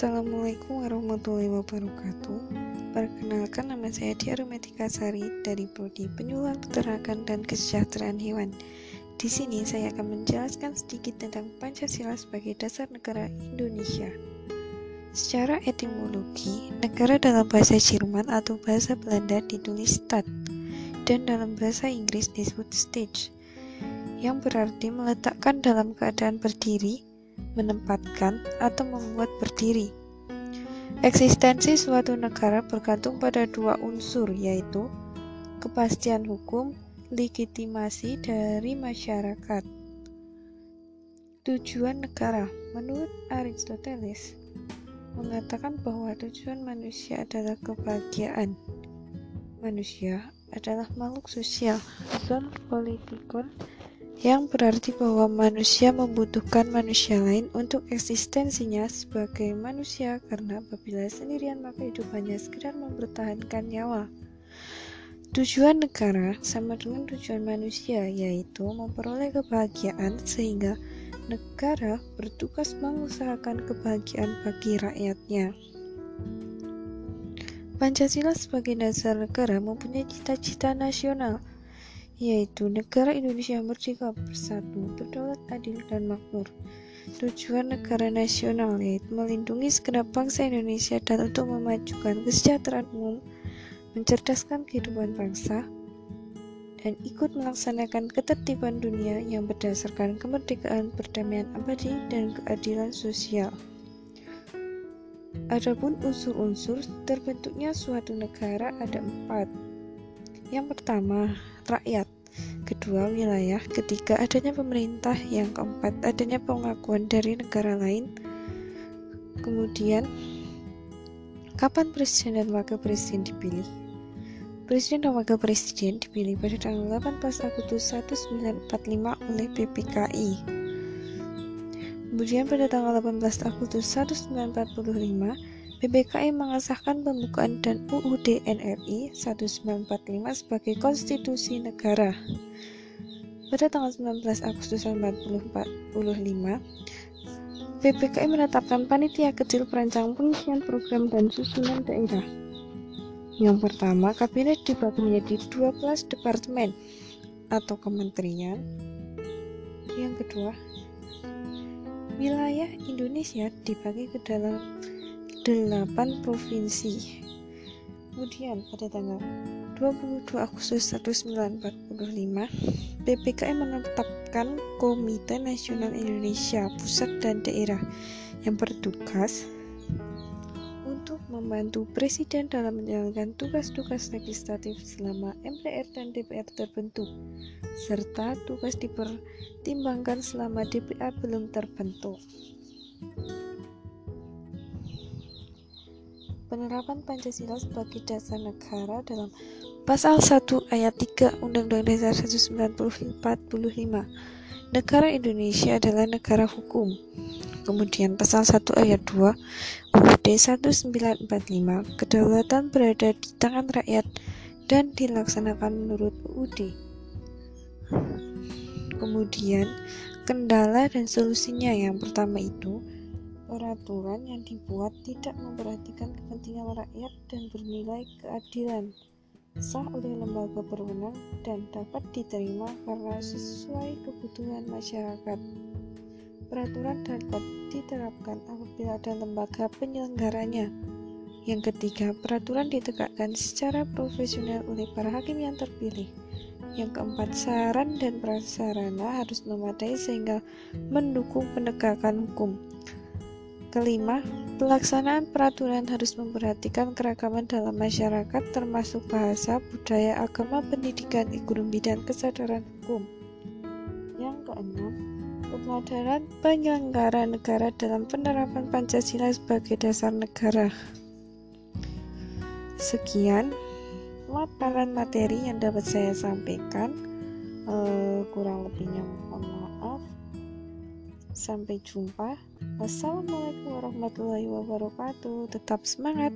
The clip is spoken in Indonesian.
Assalamualaikum warahmatullahi wabarakatuh. Perkenalkan nama saya Dia Rumetika Sari dari Prodi Penyuluhan Peternakan dan Kesejahteraan Hewan. Di sini saya akan menjelaskan sedikit tentang Pancasila sebagai dasar negara Indonesia. Secara etimologi, negara dalam bahasa Jerman atau bahasa Belanda ditulis stad dan dalam bahasa Inggris disebut stage yang berarti meletakkan dalam keadaan berdiri menempatkan, atau membuat berdiri. Eksistensi suatu negara bergantung pada dua unsur, yaitu kepastian hukum, legitimasi dari masyarakat. Tujuan negara menurut Aristoteles mengatakan bahwa tujuan manusia adalah kebahagiaan. Manusia adalah makhluk sosial dan politikon yang berarti bahwa manusia membutuhkan manusia lain untuk eksistensinya sebagai manusia karena apabila sendirian maka hidupannya sekedar mempertahankan nyawa. Tujuan negara sama dengan tujuan manusia yaitu memperoleh kebahagiaan sehingga negara bertugas mengusahakan kebahagiaan bagi rakyatnya. Pancasila sebagai dasar negara mempunyai cita-cita nasional yaitu negara Indonesia merdeka bersatu, berdaulat adil dan makmur. Tujuan negara nasional yaitu melindungi segenap bangsa Indonesia dan untuk memajukan kesejahteraan umum, mencerdaskan kehidupan bangsa, dan ikut melaksanakan ketertiban dunia yang berdasarkan kemerdekaan, perdamaian abadi, dan keadilan sosial. Adapun unsur-unsur terbentuknya suatu negara ada empat. Yang pertama, rakyat kedua wilayah, ketiga adanya pemerintah, yang keempat adanya pengakuan dari negara lain. Kemudian, kapan presiden dan wakil presiden dipilih? Presiden dan wakil presiden dipilih pada tanggal 18 Agustus 1945 oleh PPKI. Kemudian pada tanggal 18 Agustus 1945, PPKI mengesahkan pembukaan dan UUD NRI 1945 sebagai konstitusi negara. Pada tanggal 19 Agustus 1945, PPKI menetapkan panitia kecil perancang pengisian program dan susunan daerah. Yang pertama, kabinet dibagi menjadi 12 departemen atau kementerian. Yang kedua, wilayah Indonesia dibagi ke dalam 8 provinsi. Kemudian pada tanggal 22 Agustus 1945, PPKI menetapkan Komite Nasional Indonesia Pusat dan Daerah yang bertugas untuk membantu Presiden dalam menjalankan tugas-tugas legislatif selama MPR dan DPR terbentuk, serta tugas dipertimbangkan selama DPR belum terbentuk. Penerapan Pancasila sebagai dasar negara dalam pasal 1 ayat 3 Undang-Undang Dasar 1945. Negara Indonesia adalah negara hukum. Kemudian pasal 1 ayat 2 UUD 1945 kedaulatan berada di tangan rakyat dan dilaksanakan menurut UUD. Kemudian kendala dan solusinya yang pertama itu peraturan yang dibuat tidak memperhatikan kepentingan rakyat dan bernilai keadilan, sah oleh lembaga berwenang dan dapat diterima karena sesuai kebutuhan masyarakat. Peraturan dapat diterapkan apabila ada lembaga penyelenggaranya. Yang ketiga, peraturan ditegakkan secara profesional oleh para hakim yang terpilih. Yang keempat, saran dan prasarana harus memadai sehingga mendukung penegakan hukum. Kelima, pelaksanaan peraturan harus memperhatikan keragaman dalam masyarakat termasuk bahasa, budaya, agama, pendidikan, ekonomi, dan kesadaran hukum. Yang keenam, keteladanan penyelenggara negara dalam penerapan Pancasila sebagai dasar negara. Sekian paparan materi yang dapat saya sampaikan. Uh, kurang lebihnya mohon maaf. Sampai jumpa. Wassalamualaikum warahmatullahi wabarakatuh. Tetap semangat.